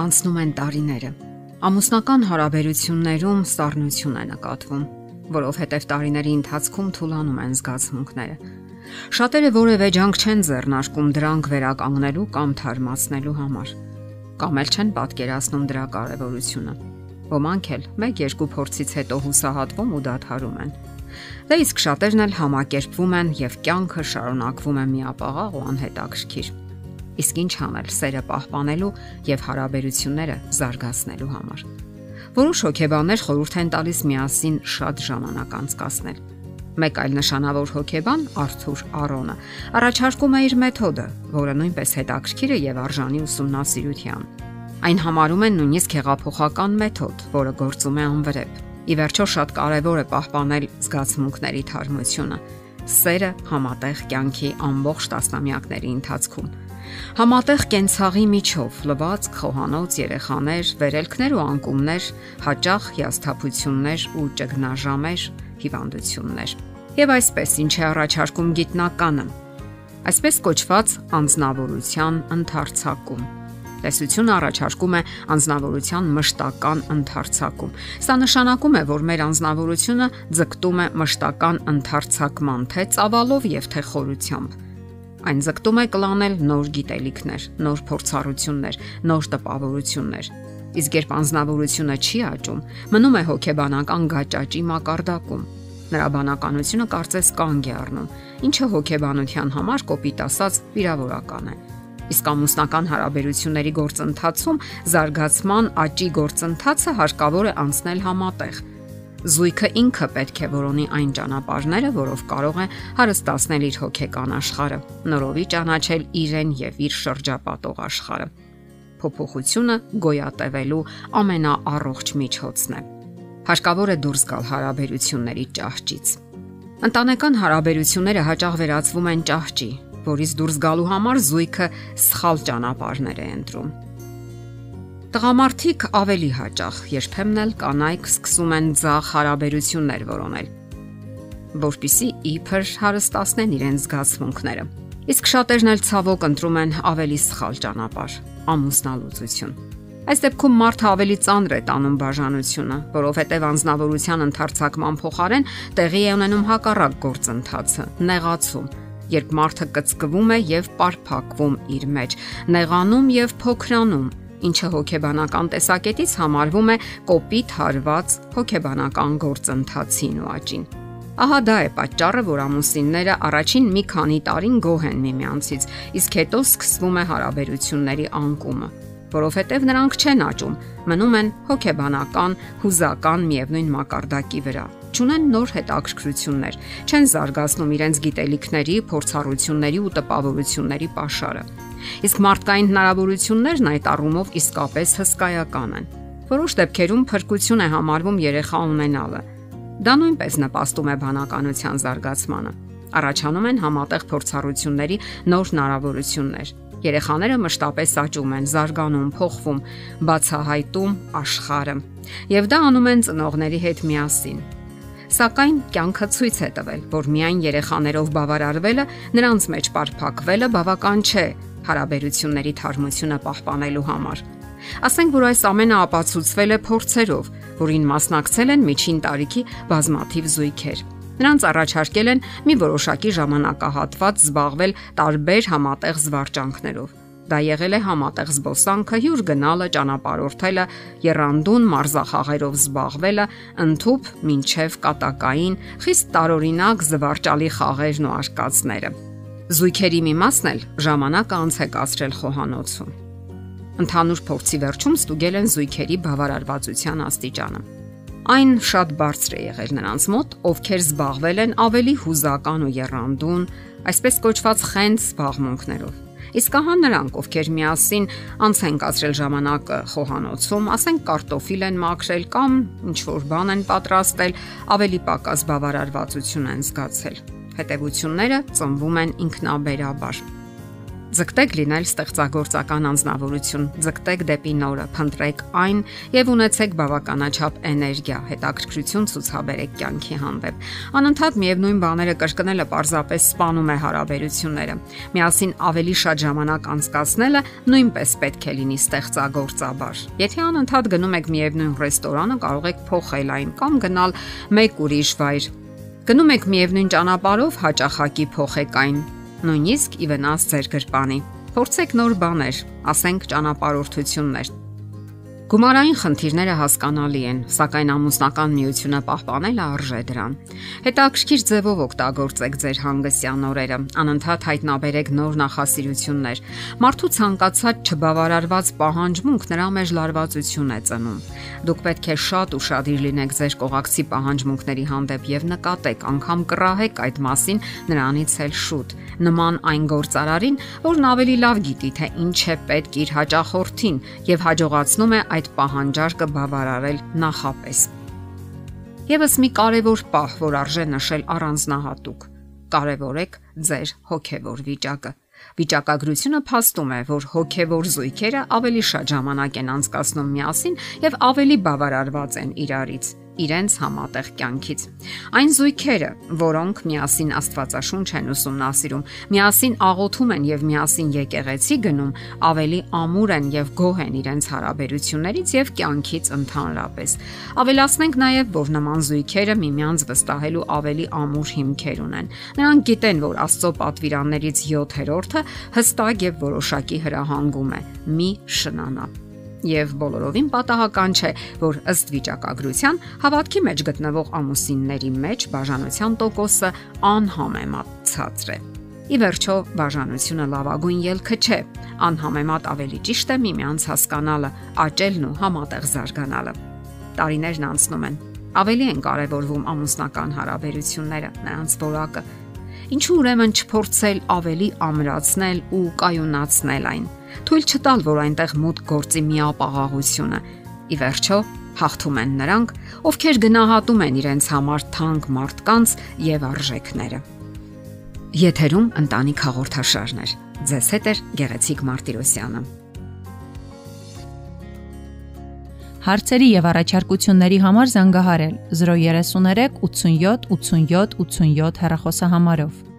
Անցնում են տարիները։ Ամուսնական հարաբերություններում սառնություն է նկատվում, որովհետև տարիների ընթացքում թուլանում են զգացմունքները։ Շատերը որևէ ջանք չեն ձեռնարկում դրանք վերականգնելու կամ թարմացնելու համար, կամ էլ չեն պատկերացնում դրա կարևորությունը։ Ոմանք էլ 1-2 փորձից հետո հուսահատվում ու դադարում են։ Դա իսկ շատերն էլ համակերպվում են եւ կյանքը շարունակվում է միապաղաղ ու անհետաքրքիր։ Իսկ ինչ անել սերը պահպանելու եւ հարաբերությունները զարգացնելու համար։ Որոշ հոգեբաններ խորհուրդ են տալիս միասին շատ ժամանակ անցկасնել։ Մեկ այլ նշանավոր հոգեբան Արթուր Արոնը առաջարկում է իր մեթոդը, որը նույնպես հետաքրքիր է եւ արժանի ուսումնասիրության։ Այն համարում են նույնիսկ հեղափոխական մեթոդ, որը գործում է անվրեպ։ Ի վերջո շատ կարևոր է պահպանել զգացմունքների թարմությունը, սերը համատեղ կյանքի ամբողջ տասնամյակների ընթացքում Համատեղ կենցաղի միջով լվացք, խոհանոց, երեխաներ, վերելքներ ու անկումներ, հաճախ հիասթափություններ ու ճգնաժամեր, հիվանդություններ։ Եվ այսպես ինչ է առաջարկում գիտնականը։ Այսպես կոչված անznավորության ընթարցակում Տեսությունը առաջարկում է անznավորության մշտական ընթարցակում։ Սա նշանակում է, որ մեր անznավորությունը ձգտում է մշտական ընթարցակման թե ծավալով եւ թե խորությամբ Այն ձգտում է կլանել նոր գիտելիքներ, նոր փորձառություններ, նոր տպավորություններ։ Իսկ երբ անznավորությունը չի աճում, մնում է հոգեբանական գաճաճի մակարդակում։ Նրա բանականությունը կարծես կանգ է առնում, ինչը հոգեբանության համար կոպիտ ասած վիրավորական է։ Իսկ ամուսնական հարաբերությունների գործընթացում զարգացման աճի գործընթացը հարկավոր է անցնել համատեղ Զույգը ինքը պետք է որոնի այն ճանապարհները, որով կարող է հարստացնել իր հոգեկան աշխարհը, նորովի ճանաչել իրեն եւ իր շրջապատող աշխարհը։ Փոփոխությունը գոյատևելու ամենաառողջ միջոցն է։ Հարկավոր է դուրս գալ հարաբերությունների ճահճից։ Ընտանեկան հարաբերությունները հաճախ վերածվում են ճահճի, որից դուրս գալու համար զույգը սխալ ճանապարհներ է ընտրում Տղամարդիկ ավելի հաճախ երբեմն էլ կանայք սկսում են ցախ հարաբերություններ որոնել, որpիսի իբր հարստացնեն իրենց զգացմունքները։ Իսկ շատերն էլ ցավոք ընտրում են ավելի սխալ ճանապարհ՝ ամուսնալուծություն։ Այս դեպքում մարդը ավելի ծանր է տանում բաժանությունը, որովհետև անznավորության ընթարցակման փոխարեն տեղի է ունենում հակառակ գործընթացը՝ նեղացում, երբ մարդը կծկվում է եւ պարփակվում իր մեջ, նեղանում եւ փոքրանում, ինչը հոգեբանական տեսակետից համարվում է կոպիտ հարված հոգեբանական գործընթացին ու աճին։ Ահա դա է պատճառը, որ ամուսինները առաջին մի քանի տարին գոհ են միմյանցից, իսկ հետո սկսվում է հարաբերությունների անկումը, որովհետև նրանք չեն աճում, մնում են հոգեբանական, հուզական միևնույն մակարդակի վրա ճունեն նոր հետաքրքրություններ, չեն զարգացնում իրենց գիտելիքների, փորձառությունների ու տպավորությունների pašարը։ Իսկ մարդկային հնարավորություններն այդ առումով իսկապես հսկայական են։ Որոշ դեպքերում փրկություն է համարվում երեխա ունենալը։ Դա նույնպես նպաստում է բանականության զարգացմանը։ Առաջանում են համատեղ փորձառությունների նոր հնարավորություններ։ Երեխաները մշտապես աճում են, զարգանում, փոխվում, բացահայտում աշխարհը։ Եվ դա անում են ծնողների հետ միասին։ Սակայն կյանքը ցույց է տվել, որ միայն երեխաներով բավարարվելը, նրանց մեջ պարփակվելը բավական չէ հարաբերությունների թարմությունը պահպանելու համար։ Ասենք որ այս ամենը ապացուցվել է փորձերով, որին մասնակցել են միջին տարիքի բազմաթիվ զույգեր։ Նրանց առաջարկել են մի որոշակի ժամանակահատված զբաղվել տարբեր համատեղ զվարճանքներով։ Դա եղել է համատեղ զբոսանքը, հյուր գնալը, ճանապարհորդելը, երանդուն մարզախաղերով զբաղվելը, ընթուփ մինչև կատակային, խիստ տարօրինակ զվարճալի խաղերն ու արկածները։ Զույգերի մի մասն էլ ժամանակը անց է կացրել խոհանոցում։ Ընդհանուր փորձի վերջում ստուգել են զույգերի բավարարվածության աստիճանը։ Այն շատ բարձր է եղել նրանց մոտ, ովքեր զբաղվել են ավելի հուզական ու երանդուն, այսպես կոչված խենց զբաղմունքներով։ Իսկ ահա նրանք, ովքեր միասին անց են կացրել ժամանակը խոհանոցում, ասենք կարտոֆիլ են մաքրել կամ ինչ որ բան են պատրաստել, ավելի պակաս բավարարվածություն են զգացել հետևությունները ծնվում են ինքնաբերաբար։ Ձգտեք լինել ստեղծագործական անznավորություն, ձգտեք դեպի նորը, փնտրեք այն եւ ունեցեք բավականաչափ էներգիա, հետաքրքրություն ցուցաբերեք կյանքի հանդեպ։ Անընդհատ միևնույն բաները կրկնելը պարզապես սպանում է հարաբերությունները։ Միասին ավելի շատ ժամանակ անցկացնելը նույնպես պետք է լինի ստեղծագործաբար։ Եթե անընդհատ գնում եք միևնույն ռեստորանը, կարող եք փոխել այն կամ գնալ մեկ ուրիշ վայր։ Գնում եք միևնույն ճանապարհով, հաճախակի փոխեք այն նույնիսկ ի վնաս ձեր գրպանի։ Փորձեք նոր բաներ, ասենք ճանապարհորդություններ, Գումարային խնդիրները հասկանալի են, սակայն ամուսնական միությունը պահպանելը արժե դրան։ Հետաքրքիր ձևով օգտագործեք ձեր հանգստյան օրերը, անընդհատ հայտնաբերեք նոր նախասիրություններ։ Մարդու ցանկացած չբավարարված պահանջմունք նրա մեջ լարվածություն է ծնում։ Դուք պետք է շատ ուշադիր լինեք ձեր կողակցի պահանջմունքների հանդեպ եւ նկատեք, անգամ կռահեք այդ մասին նրանից էլ շուտ։ Նման այն գործարարին, որն ավելի լավ գիտի, թե ինչ է պետք իր հաճախորդին եւ հաջողացնում է այդ պահանջարկը բավարարել նախապես։ Եվս մի կարևոր պահ, որ արժե նշել առանձնահատուկ։ Կարևորեք ձեր հոգեվոր վիճակը։ Վիճակագրությունը փաստում է, որ հոգեվոր զույգերը ավելի շատ ժամանակ են անցկացնում միասին եւ ավելի բավարարված են իրարից իրենց համատեղ կյանքից։ Այն զույգերը, որոնք միասին Աստվածաշունչ են ուսումնասիրում, միասին աղոթում են եւ միասին եկեղեցի գնում, ավելի ամուր են եւ գոհ են իրենց հարաբերություններից եւ կյանքից ընդհանրապես։ Ավելացնենք նաեւ, որ նման զույգերը միմյանց վստահելու ավելի ամուր հիմքեր ունեն։ Նրանք գիտեն, որ Աստծո պատվիրաններից 7-րդը հստակ եւ որոշակի հրահանգում է՝ մի շնանա եւ բոլորովին պատահական չէ, որ ըստ վիճակագրության հավատքի մեջ գտնվող ամուսինների մեջ բաժանության տոկոսը անհամեմատ ցածր է։ Ի վերջո, բաժանությունը լավագույն ելքը չէ։ Անհամեմատ ավելի ճիշտ է միմյանց հասկանալը, աճելն ու համատեղ զարգանալը։ Տարիներն անցնում են։ Ավելի են կարևորվում ամուսնական հարաբերությունները, նրանց որակը։ Ինչու ուրեմն չփորձել ավելի ամրացնել ու կայունացնել այն թույլ չտալ, որ այնտեղ մուտք գործի միապաղաղությունը։ Ի վերջո, հաղթում են նրանք, ովքեր գնահատում են իրենց համար թանկ մարդկանց եւ արժեքները։ Եթերում ընտանիք հաղորդաշարներ։ Ձեզ հետ է Գեղեցիկ Մարտիրոսյանը։ Հարցերի եւ առաջարկությունների համար զանգահարել 033 87 87 87 հեռախոսահամարով։